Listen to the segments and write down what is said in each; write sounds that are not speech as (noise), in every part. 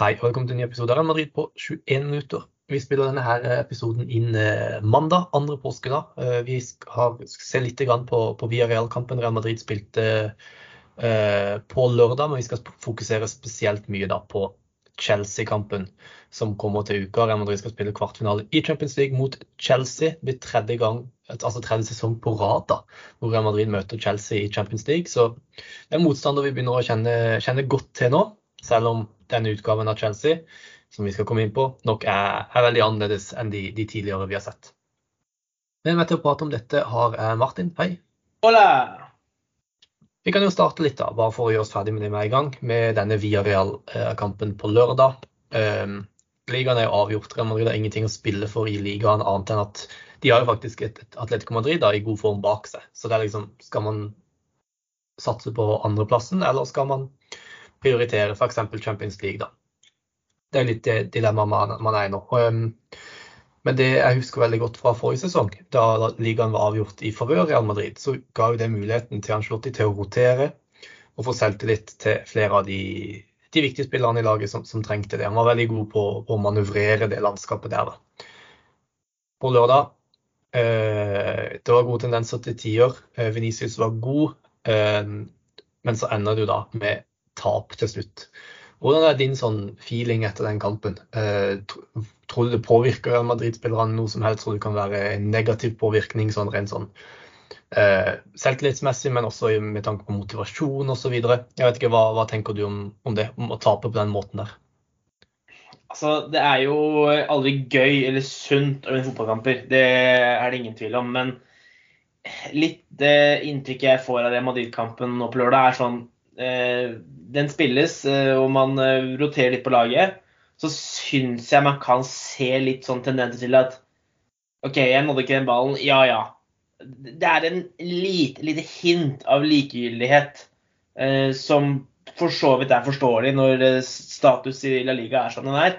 Hei og velkommen til en ny episode av Real Madrid på 21 minutter. Vi spiller denne her episoden inn eh, mandag, andre påskedag. Eh, vi har se litt på, på Villarreal-kampen Real Madrid spilte eh, på lørdag, men vi skal fokusere spesielt mye på Chelsea-kampen som kommer til uka. Real Madrid skal spille kvartfinale i Champions League mot Chelsea. Det blir tredje gang, altså tredje sesong på rad da, hvor Real Madrid møter Chelsea i Champions League. Så det er en motstander vi begynner å kjenne, kjenne godt til nå, selv om denne utgaven av Chelsea, som vi skal komme inn på, nok er, er veldig annerledes enn de, de, tidligere vi har sett. Men med til å prate om dette har Martin. Hei. Hola! Vi kan jo starte litt, da, bare for å gjøre oss ferdig med det med en gang, med denne Villarreal-kampen på lørdag. Um, ligaen er jo avgjort. Real Madrid har ingenting å spille for i ligaen, annet enn at de har jo faktisk et, et Atletico Madrid da, i god form bak seg. Så det er liksom, skal man satse på andreplassen, eller skal man prioritere f.eks. Champions League, da. Det er litt det dilemmaet man, man, er i nå. Um, men det jeg husker veldig godt fra forrige sesong, da ligaen var avgjort i favør Real Madrid, så ga jo det muligheten til Ancelotti til å rotere og få selvtillit til flere av de, de viktige spillerne i laget som, som, trengte det. Han var veldig god på, på å manøvrere det landskapet der. Da. På lørdag eh, det var gode tendenser til tiår. Eh, Venicius var god, eh, men så ender du da med tap til slutt. Hvordan er din sånn feeling etter den kampen? Eh, tror du det påvirker Real Madrid-spillerne noe som helst? Tror du det kan være en negativ påvirkning sånn rent sånn eh, selvtillitsmessig, men også med tanke på motivasjon osv.? Jeg vet ikke, hva, hva tenker du om, om, det, om å tape på den måten der? Altså, Det er jo aldri gøy eller sunt å vinne fotballkamper. Det er det ingen tvil om. Men litt det inntrykket jeg får av det Madrid-kampen nå på lørdag, er sånn den spilles, eh, og man eh, roterer litt på laget, så syns jeg man kan se litt sånn tendenser til at OK, jeg nådde ikke den ballen. Ja, ja. Det er en lite, lite hint av likegyldighet eh, som for så vidt er forståelig når status i La Liga er som den er.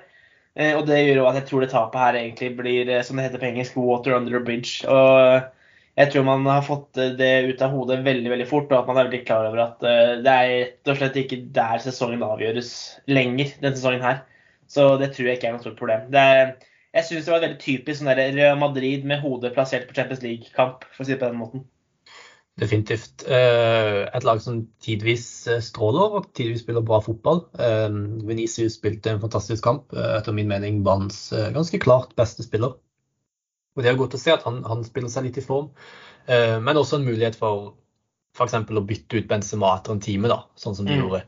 Eh, og det gjør jo at jeg tror det tapet her egentlig blir, som det heter på engelsk, 'water under a bridge'. Og jeg tror man har fått eh, det ut av hodet veldig veldig fort, og at man er veldig klar over at eh, det er rett og slett ikke der sesongen avgjøres lenger, denne sesongen her. Så det tror jeg ikke er noe stort problem. Er, jeg syns det var veldig typisk sånn Real Madrid med hodet plassert på Champions League-kamp, for å si det på den måten. Definitivt. Eh, et lag som tidvis stråler og tidvis spiller bra fotball. Venezia spilte en fantastisk kamp. Etter min mening banens ganske klart beste spiller. Og Det er godt å se at han, han spiller seg litt i form, eh, men også en mulighet for f.eks. å bytte ut Benzema etter en time, da, sånn som de mm. gjorde.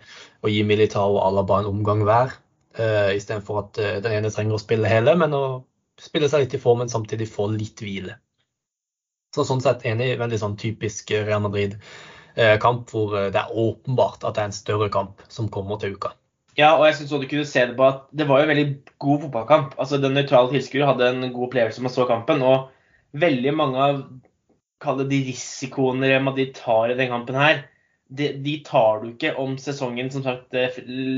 Og gi Militao og Alaba en omgang hver, eh, istedenfor at eh, den ene trenger å spille hele, men å spille seg litt i form, men samtidig få litt hvile. Så Sånn sett enig, veldig sånn typisk Real Madrid-kamp, eh, hvor det er åpenbart at det er en større kamp som kommer til uka. Ja, og jeg syns du kunne se det på at det var jo en veldig god fotballkamp. Altså, Den nøytrale tilskuer hadde en god opplevelse med å så kampen. Og veldig mange av de risikoene Madrid tar i den kampen her, de, de, tar du ikke om sesongen som sagt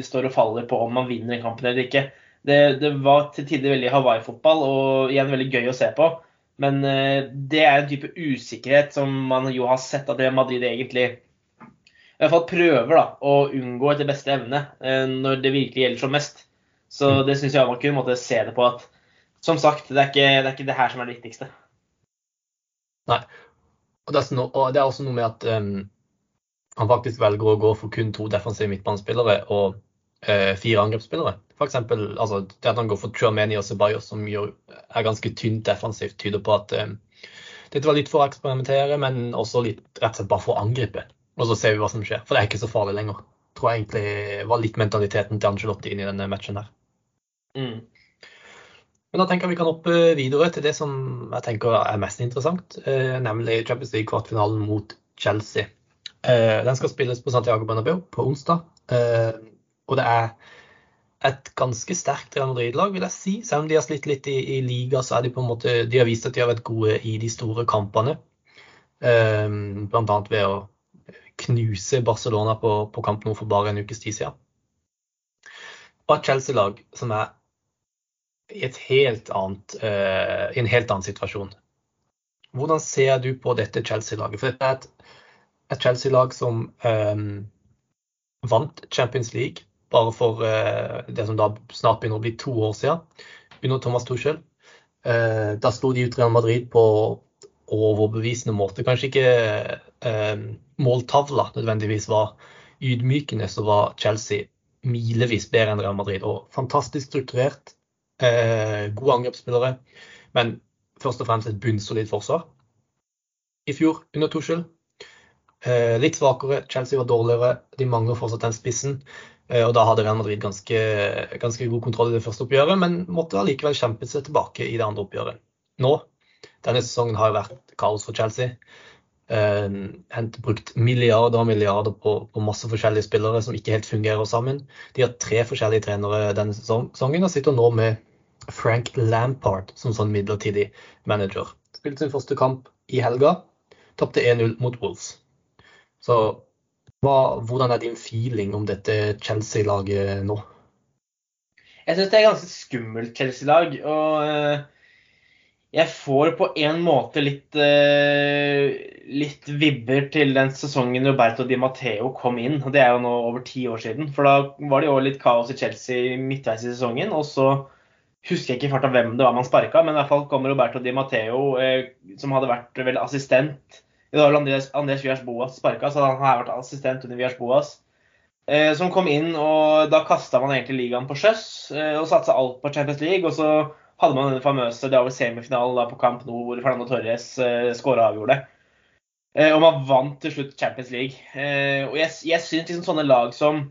står og faller på om man vinner den kampen eller ikke. Det, det var til tider veldig Hawaii-fotball og igjen veldig gøy å se på. Men uh, det er en type usikkerhet som man jo har sett at Madrid egentlig i hvert fall prøver da, å unngå etter beste evne eh, når det virkelig gjelder som mest. Så mm. det syns jeg man kunne måtte se det på at som sagt, det er, ikke, det er ikke det her som er det viktigste. Nei. Og det er, og det er også noe med at um, han faktisk velger å gå for kun to defensive midtbanespillere og uh, fire angrepsspillere. For eksempel, altså, det at han går for Chuameni og Ceballos, som gjør, er ganske tynt defensivt, tyder på at um, dette var litt for å eksperimentere, men også litt rett og slett bare for å angripe. Og så ser vi hva som skjer. For det er ikke så farlig lenger. Tror jeg egentlig var litt mentaliteten til Angelotti inn i denne matchen her. Mm. Men da tenker jeg vi kan hoppe videre til det som jeg tenker er mest interessant, eh, nemlig Champions League kvartfinalen mot Chelsea. Eh, den skal spilles på Santiago Bernabeu på onsdag. Eh, og det er et ganske sterkt Real Madrid-lag, vil jeg si. Selv om de har slitt litt i, i, liga, så er de på en måte, de har vist at de har vært gode i de store kampene. Blant annet ved å knuse Barcelona på, på kamp nå for bare en ukes tid siden. Og et Chelsea-lag som er i, annet, uh, i, en helt annen situasjon. Hvordan ser du på dette Chelsea-laget? For dette er et, et Chelsea-lag som um, vant Champions League bare for det som da snart begynner å bli to år siden, under Thomas Tuchel. Da slo de ut Real Madrid på overbevisende måte. Kanskje ikke måltavla nødvendigvis var ydmykende, så var Chelsea milevis bedre enn Real Madrid. Og fantastisk strukturert, gode angrepsspillere, men først og fremst et bunnsolid forsvar. I fjor under Tuchel Eh, litt svakere, Chelsea var dårligere, de mangler fortsatt den spissen. Eh, og da hadde Real Madrid ganske, ganske, god kontroll i det første oppgjøret, men måtte allikevel kjempe seg tilbake i det andre oppgjøret. Nå, denne sesongen har vært kaos for Chelsea. Eh, brukt milliarder og milliarder på, på, masse forskjellige spillere som ikke helt fungerer sammen. De har tre forskjellige trenere denne sesongen og sitter nå med Frank Lampard som sånn midlertidig manager. Spilte sin første kamp i helga. Tapte 1-0 mot Wolves. Så hva, hvordan er din feeling om dette Chelsea-laget nå? Jeg syns det er ganske skummelt Chelsea-lag. Og uh, jeg får på en måte litt, uh, litt vibber til den sesongen Roberto Di Matteo kom inn. og Det er jo nå over ti år siden. For da var det jo litt kaos i Chelsea midtveis i sesongen. Og så husker jeg ikke i av hvem det var man sparka, men i hvert fall kom Roberto Di Matteo, uh, som hadde vært vel assistent det var Andres, Andres Vias Boas sparka, så han har vært assistent under Vias Boas. Eh, som kom inn, og da kasta man egentlig ligaen på sjøs eh, og satsa alt på Champions League. Og så hadde man den famøse det var vel semifinalen da på Camp Nou hvor Fernando Torres eh, skåra og avgjorde. Eh, og man vant til slutt Champions League. Eh, og jeg, jeg syns liksom sånne lag som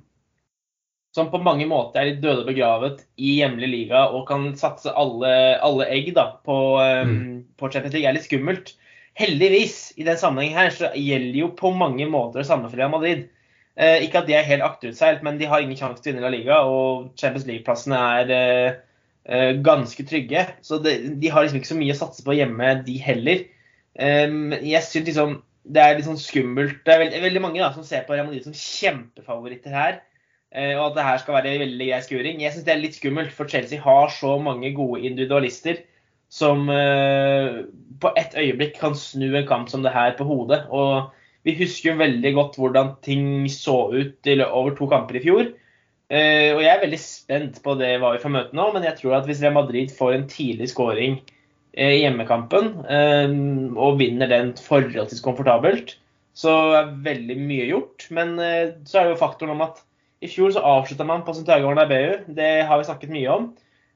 som på mange måter er litt døde begravet i hjemlig liga og kan satse alle, alle egg da, på, um, mm. på Champions League, er litt skummelt. Heldigvis, i den sammenhengen her, så gjelder jo på mange måter det samme for Real Madrid. Eh, ikke at de er helt akterutseilt, men de har ingen sjanse til å vinne La Liga, og Champions League-plassene er eh, eh, ganske trygge. Så det, de har liksom ikke så mye å satse på hjemme, de heller. Eh, jeg syns liksom det er litt sånn skummelt. Det er veldig, veldig mange da, som ser på Real Madrid som kjempefavoritter her. Eh, og at det her skal være veldig grei skuring. Jeg syns det er litt skummelt, for Chelsea har så mange gode individualister som eh, på ett øyeblikk kan snu en kamp som det her på hodet. Og vi husker jo veldig godt hvordan ting så ut over to kamper i fjor. Eh, og jeg er veldig spent på det hva vi får møte nå, men jeg tror at hvis Real Madrid får en tidlig skåring eh, i hjemmekampen og vinner den forholdsvis komfortabelt, så er veldig mye gjort. Men så er det jo faktoren om at i fjor så avslutta man på Santiago Bernabeu. Det har vi snakket mye om.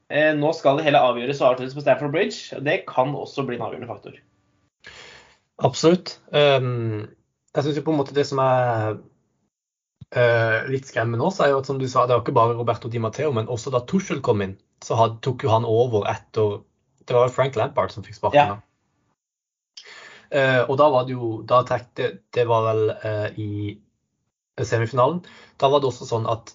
Eh, nå skal det hele avgjøres og avsluttes på Stamford Bridge. og Det kan også bli en avgjørende faktor. Absolutt. Um, jeg syns på en måte det som er uh, litt skremmende også, er jo at som du sa, det var ikke bare Roberto Di Matteo, men også da Tuchel kom inn, så had, tok jo han over etter Det var Frank Lampard som fikk sparken. Ja. Eh, og da var det jo da trekte, Det var vel eh, i semifinalen. Da var det også sånn at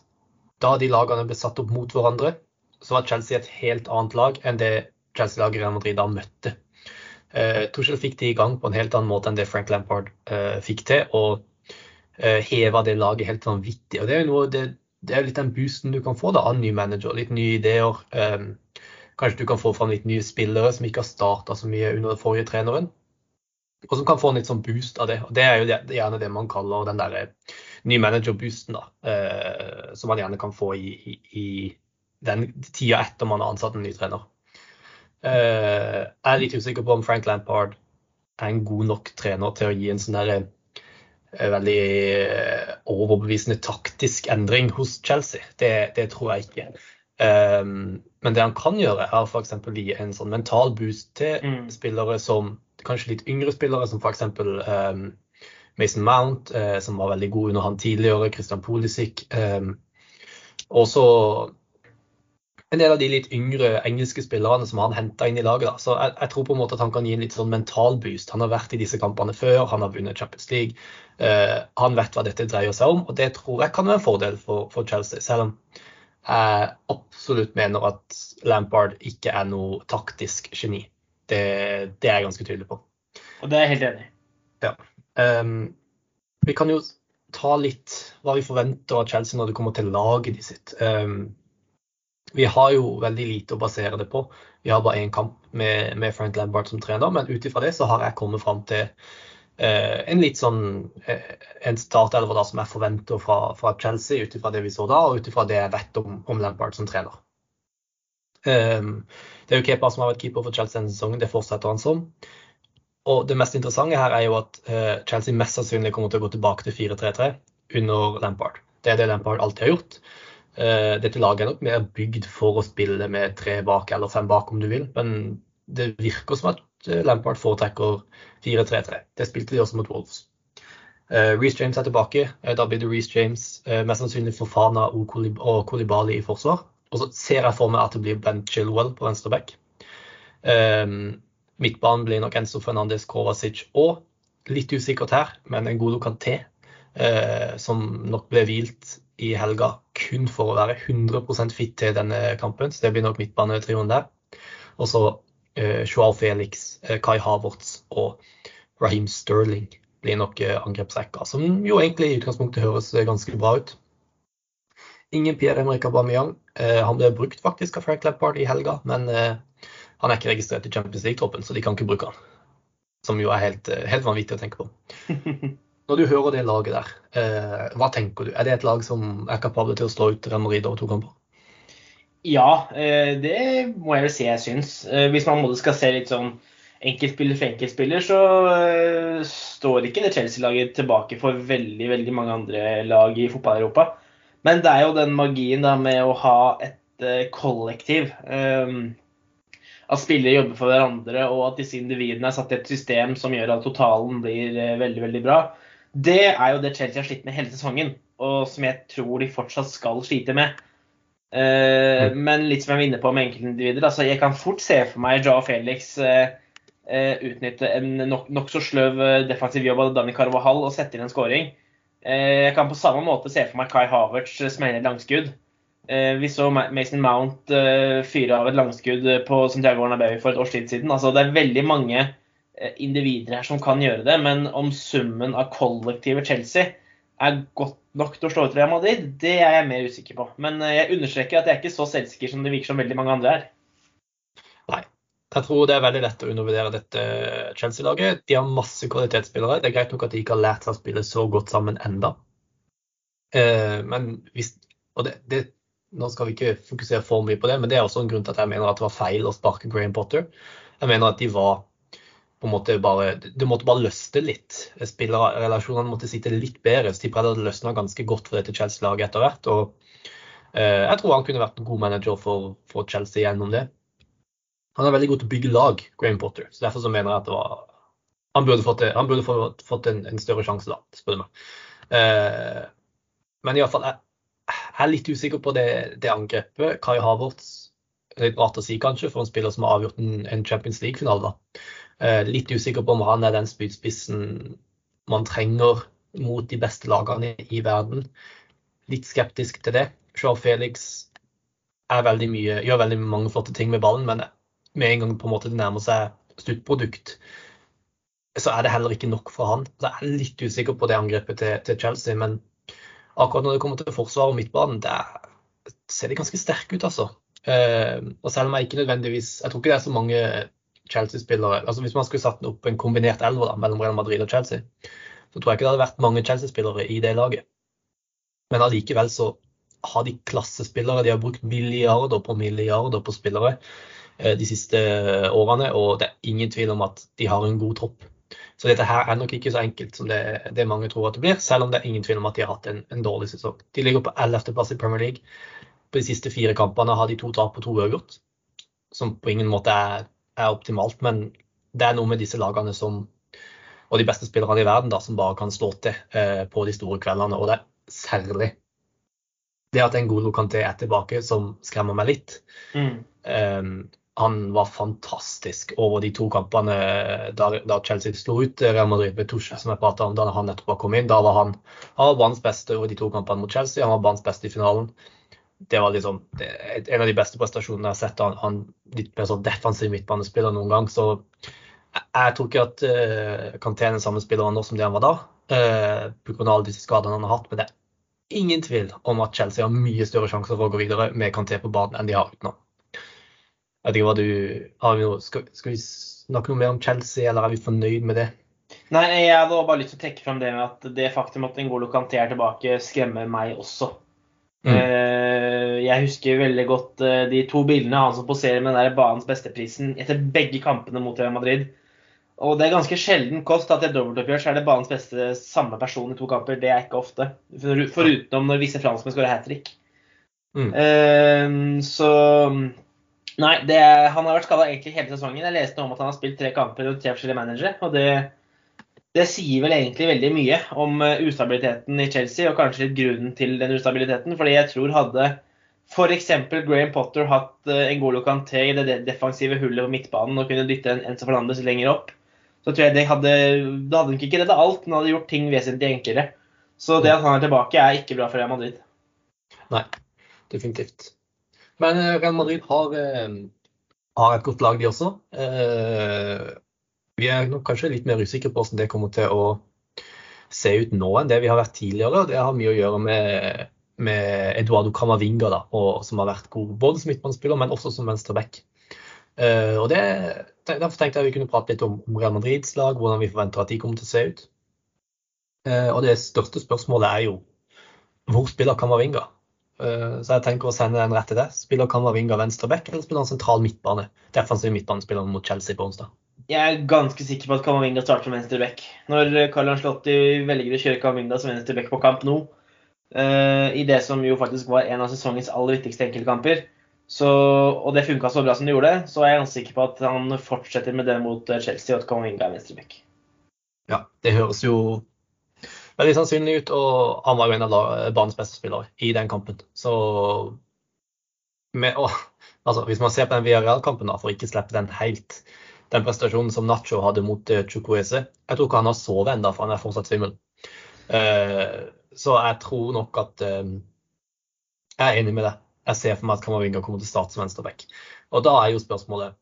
da de lagene ble satt opp mot hverandre, så var Chelsea et helt annet lag enn det Chelsea-laget Real Madrid da møtte. Eh, Tuchel fikk de i gang på en helt annen måte enn det Frank Lampard uh, fikk til, og heva det laget helt vanvittig. Og Det er jo noe, det, det er litt den boosten du kan få da, av ny manager, litt nye ideer. Um, kanskje du kan få fram litt nye spillere som ikke har starta så mye under den forrige treneren. Og som kan få en litt sånn boost av det. og Det er jo gjerne det man kaller den derre ny manager-boosten, da. som man gjerne kan få i, i, den tida etter man har ansatt en ny trener. Eh, jeg er litt usikker på om Frank Lampard er en god nok trener til å gi en sånn derre eh, veldig eh, overbevisende taktisk endring hos Chelsea. Det, det tror jeg ikke. men det han kan gjøre, er f.eks. gi en sånn mental boost til mm. spillere som kanskje litt yngre spillere, som f.eks. Um, Mason Mount, som var veldig god under han tidligere, Christian Pulisic. Um, og så en del av de litt yngre engelske spillerne som han henta inn i laget. Da. Så jeg, jeg, tror på en måte at han kan gi en litt sånn mental boost. Han har vært i disse kampene før, han har vunnet Champions League. Uh, han vet hva dette dreier seg om, og det tror jeg kan være en fordel for, for Chelsea. Selv om jeg absolutt mener at Lampard ikke er noe taktisk geni. Det, det er jeg ganske tydelig på. Og det er jeg helt enig i. Ja. Um, vi kan jo ta litt hva vi forventer av Chelsea når det kommer til laget de sitt. Um, vi har jo veldig lite å basere det på. Vi har bare én kamp med, med, Frank Lambert som trener, men ut ifra det så har jeg kommet fram til en litt sånn en startelver som jeg forventer fra, fra, Chelsea, ut ifra det vi så da, og ut ifra det jeg vet om, om Lampard som trener. Um, det er jo Kepa som har vært keeper for Chelsea denne sesongen, det fortsetter han som. Og det mest interessante her er jo at uh, Chelsea mest sannsynlig kommer til å gå tilbake til 4-3-3 under Lampard. Det er det Lampard alltid har gjort. Uh, dette laget er nok mer bygd for å spille med tre bak eller fem bak, om du vil. Men det virker som at eh, Lampard foretrekker 4-3-3. Det spilte de også mot Wolves. Uh, Reece James er tilbake. Uh, da blir det Reece James, mest sannsynlig for Fana og, Kolibali i forsvar. Og så ser jeg for meg at det blir Ben Chilwell på venstre back. Um, midtbanen blir nok Enzo Fernandez, Kovacic og litt usikkert her, men en god Kanté eh, som nok ble hvilt i helga kun for å være 100% fit til denne kampen. Så det blir nok midtbanetrioen der. Og så eh, Joao Felix, eh, Kai Havertz og Raheem Sterling blir nok eh, angrepsrekka, som jo egentlig i utgangspunktet høres eh, ganske bra ut. Ingen Pierre-Emerick Aubameyang. Eh, han ble brukt faktisk av Frank Lampard i helga, men eh, han er ikke registrert i Champions League-troppen, så de kan ikke bruke han. Som jo er helt, helt vanvittig å tenke på. (laughs) Når du hører det laget der, eh, hva tenker du? Er det et lag som er kapable til å slå ut Real Madrid over to kamper? Ja, eh, det må jeg vel si jeg syns. Eh, hvis man skal se litt sånn enkeltspiller for enkeltspiller, så eh, står ikke det Chelsea-laget tilbake for veldig veldig mange andre lag i fotball-Europa. Men det er jo den magien da med å ha et kollektiv. At spillere jobber for hverandre, og at disse individene er satt i et system som gjør at totalen blir veldig, veldig bra. Det er jo det Chelsea har slitt med hele sesongen, og som jeg tror de fortsatt skal slite med. Uh, mm. Men litt som jeg var inne på med enkeltindivider, altså jeg kan fort se for meg Jao Felix uh, uh, utnytte en nokså nok sløv defensiv jobb av Danny Carvahall og sette inn en scoring. jeg kan på samme måte se for meg Kai Havertz smelle et langskudd. vi så Mason Mount fyre av et langskudd på Santiago Arnabeu for et års tid siden. Altså, det er veldig mange individer her som kan gjøre det, men om summen av kollektivet Chelsea er godt nok til å slå ut Real Madrid, det er jeg mer usikker på. Men eh, jeg understreker at jeg er ikke så selvsikker som det virker som veldig mange andre er. Nei. Jeg tror det er veldig lett å undervurdere dette Chelsea-laget. De har masse kvalitetsspillere. Det er greit nok at de ikke har lært seg å spille så godt sammen enda. Eh, men hvis, og det, det, Nå skal vi ikke fokusere for mye på det, men det er også en grunn til at jeg mener at det var feil å sparke Graham Potter. Jeg mener at de var på en måte bare, Det måtte bare løsne litt. Spillerrelasjonene måtte sitte litt bedre. Steve Redder hadde løsna ganske godt for dette Chelsea-laget etter hvert. og eh, Jeg tror han kunne vært en god manager for, for, Chelsea gjennom det. Han er veldig god til å bygge lag, Graham Potter. så Derfor så mener jeg at det var, han burde fått, han burde fått, fått en, en, større sjanse, da, spør du meg. Eh, men iallfall, jeg, jeg er litt usikker på det, det angrepet. Kai Havertz litt rart å si, kanskje, for en spiller som har avgjort en, en Champions League-finale. da. Eh, litt usikker på om han er den spydspissen man trenger mot de beste lagene i verden. Litt skeptisk til det. Sjøl Felix veldig mye, gjør veldig mange flotte ting med ballen, men med en gang på en måte det nærmer seg sluttprodukt, så er det heller ikke nok for han. Så jeg er litt usikker på det angrepet til, til Chelsea. Men akkurat når det kommer til forsvar og midtbanen, det ser de ganske sterke ut, altså. Uh, og selv om jeg ikke nødvendigvis Jeg tror ikke det er så mange Chelsea-spillere altså Hvis man skulle satt opp en kombinert elver da, mellom Real Madrid og Chelsea, så tror jeg ikke det hadde vært mange Chelsea-spillere i det laget. Men allikevel så har de klassespillere. De har brukt milliarder på milliarder på spillere eh, de siste årene, og det er ingen tvil om at de har en god tropp. Så dette her er nok ikke så enkelt som det, det mange tror at det blir, selv om det er ingen tvil om at de har hatt en, en dårlig sesong. De ligger på 11.-plass i Premier League. På de siste fire kampene har de to tap og to uavgjort, som på ingen måte er er optimalt, men det er noe med disse lagene som, og de beste spillerne i verden da, som bare kan slå til eh, på de store kveldene. Og det er særlig det at en god Kanté er tilbake, som skremmer meg litt. Mm. Um, han var fantastisk over de to kampene da, da Chelsea slo ut Real Madrid med Tusche, som jeg prata om da han nettopp kom inn. Da var han, han var banens beste over de to kampene mot Chelsea. Han var banens beste i finalen det var liksom en av de beste prestasjonene jeg har sett han, han litt mer sånn defensiv midtbanespiller noen gang. Så jeg, jeg tror ikke at uh, Kanté er den samme spilleren nå som det han var da. Uh, grunn av alle disse skadene han har hatt. Men det er ingen tvil om at Chelsea har mye større sjanser for å gå videre med Kanté på banen enn de har utenom. Jeg vet ikke hva du har noe, skal, skal vi snakke noe mer om Chelsea, eller er vi fornøyd med det? Nei, jeg hadde bare lyst til å trekke fram det med at det faktum at Ngolo Kanté er tilbake, skremmer meg også. Mm. Jeg husker veldig godt de to bildene han som poserer med den der banens besteprisen etter begge kampene mot Real Madrid. Og det er ganske sjelden kost at i et dobbeltoppgjør så er det banens beste samme person i to kamper. Det er ikke ofte. Foruten når visse franskmenn skårer hat trick. Mm. Uh, så Nei, det, han har vært skada egentlig hele sesongen. Jeg leste om at han har spilt tre kamper og tre forskjellige managere. Og det, det, sier vel egentlig veldig mye om eh, ustabiliteten i Chelsea, og kanskje litt grunnen til den ustabiliteten. Fordi jeg tror hadde f.eks. Graham Potter hatt en god Kanté i det defensive hullet på midtbanen og kunne dytte Enzo Fernandes lenger opp, så tror jeg det hadde, det hadde nok ikke redda alt, men hadde gjort ting vesentlig enklere. Så det at han er tilbake, er ikke bra for Real Madrid. Nei, definitivt. Men eh, Real Madrid har, eh, har et godt lag, de også. Vi er kanskje litt mer usikre på hvordan det kommer til å se ut nå enn det vi har vært tidligere. Det har mye å gjøre med, med Eduardo Camavinga, da, og, som har vært god både som midtbanespiller, men også som venstreback. Uh, Derfor tenkte jeg vi kunne prate litt om, om Real Madrids lag, hvordan vi forventer at de kommer til å se ut. Uh, og det største spørsmålet er jo hvor spiller Kamavinga? Uh, så jeg tenker å sende den rett til deg. Spiller Kamavinga venstreback, eller spiller han sentral midtbane? Defensiv midtbanespiller mot Chelsea på onsdag. Jeg er ganske sikker på at Kamavinga starter som venstre back. Når Karl Anslotti velger å kjøre Kamavinga som venstre back på kamp nå, i det som jo faktisk var en av sesongens aller viktigste enkeltkamper, så, og det funka så bra som det gjorde, så er jeg ganske sikker på at han fortsetter med det mot eh, Chelsea, og at Kamavinga er venstreback. Ja, det høres jo veldig sannsynlig ut, og han var jo en av banens beste spillere i den kampen. Så med, å, altså, hvis man ser på den Villarreal-kampen, for ikke slippe den helt Den prestasjonen som Nacho hadde mot uh, Chukwese Jeg tror ikke han har sovet ennå, for han er fortsatt svimmel. Uh, så jeg tror nok at uh, Jeg er enig med deg jeg ser for meg at Kamavinga kommer til start som venstreback. Og da er jo spørsmålet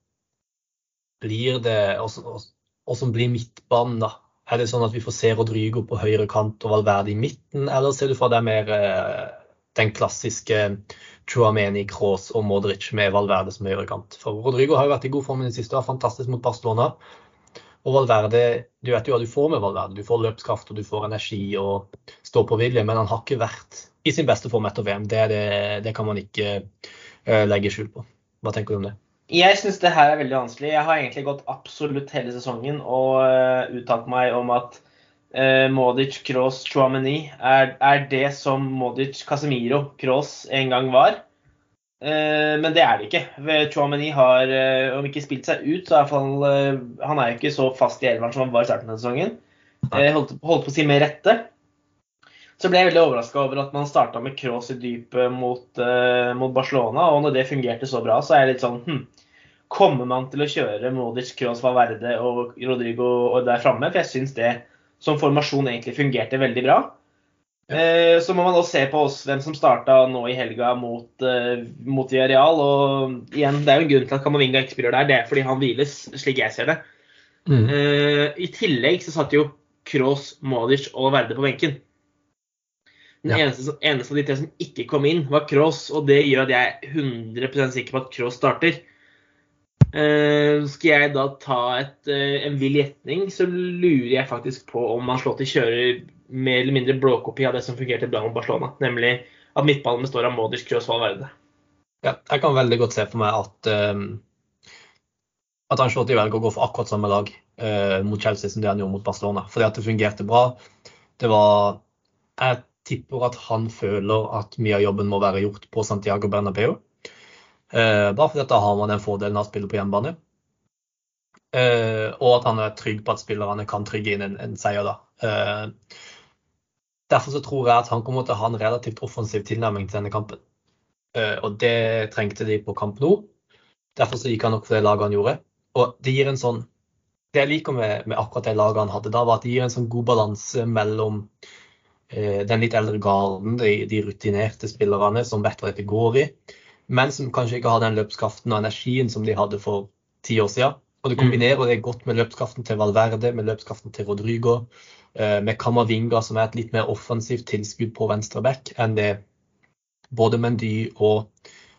blir det Og som blir midtbanen, da? Er det sånn at vi får se Rodrigo på høyre kant og Valverde i midten, eller ser du for deg mer eh, den klassiske Chuameni, Kroos og Modric med Valverde som høyrekant. For Rodrigo har jo vært i god form i det siste er fantastisk mot Barcelona. Og Valverde, du vet jo hva du får med Valverde. Du får løpskraft og du får energi og stå på vilje, men han har ikke vært i sin beste form etter VM. Det, det, det kan man ikke uh, legge skjul på. Hva tenker du om det? Jeg syns det her er veldig vanskelig. Jeg har egentlig gått absolutt hele sesongen og uh, uttalt meg om at uh, Modic, Kroos, Chouameni er, er, det som Modic, Casemiro, Kroos en gang var. Eh, men det er det ikke. Chouameni har, om ikke spilt seg ut, så er fall, Han er jo ikke så fast i elveren som han var i starten av sesongen. Holdt, holdt, på å si med rette. Så ble jeg veldig overraska over at man starta med Cross i dypet mot, uh, mot, Barcelona. Og når det fungerte så bra, så er jeg litt sånn hm, Kommer man til å kjøre Modic, Cross, Valverde og Rodrigo der framme? For jeg syns det som formasjon egentlig fungerte veldig bra. Ja. Uh, så må man også se på oss hvem som starta nå i helga mot, uh, mot Villarreal. Og igjen, det er jo en grunn til at Kamavinga ikke spiller der. Det er fordi han hviles, slik jeg ser det. Mm. I tillegg så satt jo Cross, Modic og Verde på benken. Den ja. eneste, eneste, av de tre som ikke kom inn, var Cross, og det gjør at jeg er 100 sikker på at Cross starter. Uh, skal jeg da ta et, uh, en vill gjetning, så lurer jeg faktisk på om Ancelotti kjører mer eller mindre blåkopi av det som fungerte bra mot Barcelona. Nemlig at midtballen består av Modric, Kroos Valverde. Ja, jeg kan veldig godt se for meg at um, at Ancelotti velger å gå for akkurat samme lag uh, mot Chelsea som det han gjorde mot Barcelona. Fordi at det fungerte bra. Det var Jeg tipper at han føler at mye av jobben må være gjort på Santiago Bernabeu. Eh, bare fordi da har man den fordelen av å spille på hjemmebane. Eh, og at han er trygg på at spillerne kan trygge inn en, en seier da. Eh, derfor så tror jeg at han kommer til å ha en relativt offensiv tilnærming til denne kampen. Og det trengte de på kamp nå. Derfor så gikk han nok for det laget han gjorde. Og det gir en sånn Det jeg liker med, med akkurat det laget han hadde da, var at det gir en sånn god balanse mellom den litt eldre garden, de, de, rutinerte spillerne som vet hva dette går i, men som kanskje ikke har den løpskraften og energien som de hadde for ti år siden. Og det mm. kombinerer det godt med løpskraften til Valverde, med løpskraften til Rodrigo, eh, med Kamavinga, som er et litt mer offensivt tilskudd på venstre back enn det både Mendy og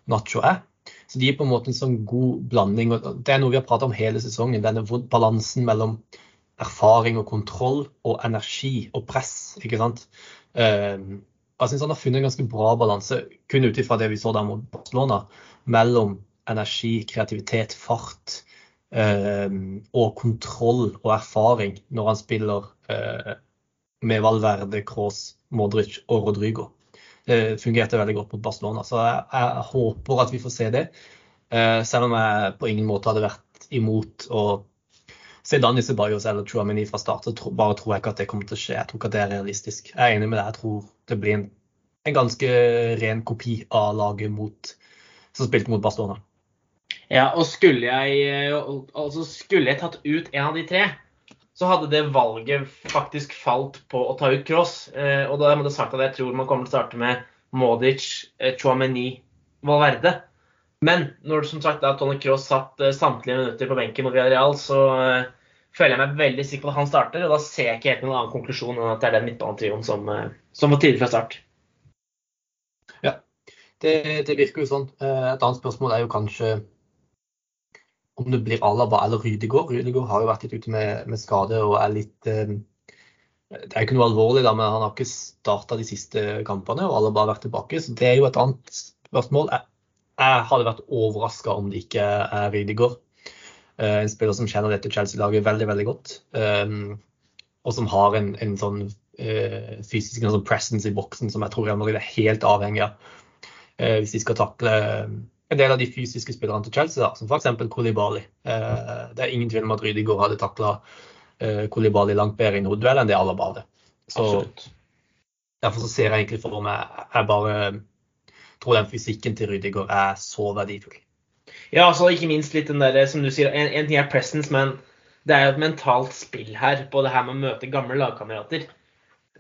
Nacho er. Så de er på en måte en sånn god blanding. og Det er noe vi har pratet om hele sesongen. Denne balansen mellom erfaring og kontroll og energi og press. ikke sant? Jeg syns han har funnet en ganske bra balanse, kun ut ifra det vi så der mot Barcelona, mellom energi, kreativitet, fart og kontroll og erfaring når han spiller med Valverde, Cross, Modric og Rodrigo. Det fungerte veldig godt mot Barcelona, så jeg, jeg håper at vi får se det. Selv om jeg på ingen måte hadde vært imot å se Dani Ceballos eller Chouameni fra start, så bare tror jeg ikke at det kommer til å skje. Jeg tror ikke at det er realistisk. Jeg er enig med deg. Jeg tror det blir en, en ganske ren kopi av laget mot, som spilte mot Barcelona. Ja, og skulle jeg, altså skulle jeg tatt ut en av de tre, så hadde det valget faktisk falt på å ta ut Cross. Eh, og da må det sagt at jeg tror man kommer til å starte med Modic, eh, Chouameni, Valverde. Men når som sagt da Tony Cross satt eh, samtlige minutter på benken mot Villarreal, så eh, føler jeg meg veldig sikker på at han starter. Og da ser jeg ikke helt noen annen konklusjon enn at det er den midtbanetrioen som, eh, som var tidlig fra start. Ja, det, det virker jo sånn. Eh, et annet spørsmål er jo kanskje om det blir Alaba eller Rydegård. Rydegård har jo vært litt ute med, med skade og er litt eh, Det er ikke noe alvorlig, da, men han har ikke starta de siste kampene, og Alaba har vært tilbake. Så det er jo et annet spørsmål. Jeg, jeg hadde vært overraska om det ikke er Rydigård. Eh, en spiller som kjenner dette Chelsea-laget veldig veldig godt. Eh, og som har en, en sånn eh, fysisk en sånn presence i boksen som jeg tror Real Madrid er helt avhengig av eh, hvis de skal takle en del av de fysiske spillerne til Chelsea, da, som f.eks. Kolibali. Det er ingen tvil om at Rydiger hadde takla Kolibali langt bedre i Nordduell enn det Alaba hadde. Så, derfor så ser jeg egentlig for meg Jeg bare tror den fysikken til Rydiger er så verdifull. Ja, altså ikke minst litt den der, som du sier, en, en ting er presence, men det er jo et mentalt spill her på det her med å møte gamle lagkamerater.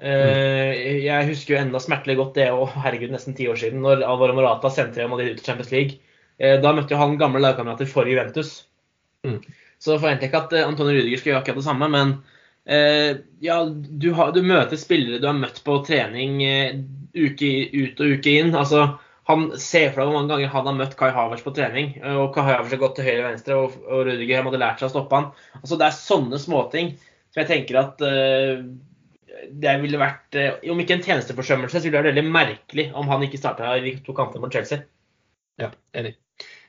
Uh, jeg husker jo enda smertelig godt det, og herregud, nesten ti år siden, når Alvaro Morata sendte Real Madrid ut til Champions League. Uh, da møtte jo han gamle lagkamerater for Juventus. Mm. Så forventer jeg ikke at uh, Antonio Rudiger skal gjøre akkurat det samme, men ja, du, har, du, møter spillere du har møtt på trening uke ut og uke inn. altså han ser for deg hvor mange ganger han har møtt Kai Havers på trening. og Kai Havers har gått til høyre og venstre, og, og Rudiger hadde lært seg å stoppe han. altså Det er sånne småting som jeg tenker at det ville vært, om ikke en tjenesteforsømmelse, så ville det vært veldig merkelig om han ikke starta de to kantene mot Chelsea. Ja, enig.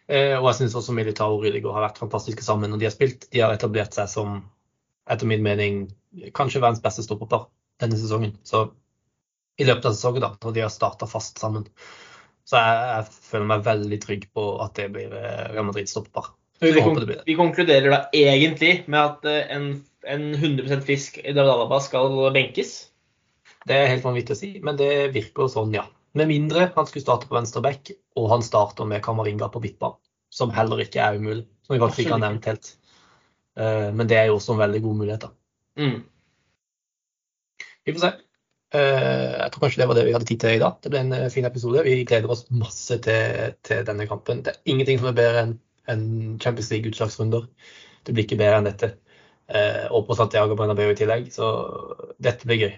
Uh, og jeg syns også Militao og Rudiger har vært fantastiske sammen når de har spilt. De har etablert seg som, etter min mening, kanskje verdens beste stopperpar denne sesongen. Så i løpet av sesongen, da, når de har starta fast sammen. Så jeg, jeg, føler meg veldig trygg på at det blir Real Madrid stopper. Vi, vi, konkluderer da egentlig med at en en 100 fisk i David Alaba skal benkes? Det er helt vanvittig å si, men det virker sånn, ja. Med mindre han skulle starte på venstre back, og han starter med Kamaringa på midtbanen. Som heller ikke er umulig. Som vi faktisk ikke har nevnt helt. Eh, men det er jo også en veldig god mulighet. Mm. Vi får se. Eh, jeg tror kanskje det var det vi hadde tid til i dag. Det ble en eh, fin episode. Vi gleder oss masse til, til denne kampen. Det er ingenting som er bedre enn en Champions League-utslagsrunder. Det blir ikke bedre enn dette. Eh, og på Santiago Bernabeu i tillegg. Så dette blir gøy.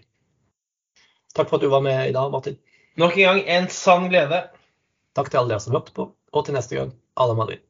Takk for at du var med i dag, Martin. Nok en gang en sann glede. Takk til alle dere som hørte på, og til neste gang, Alle Madrid.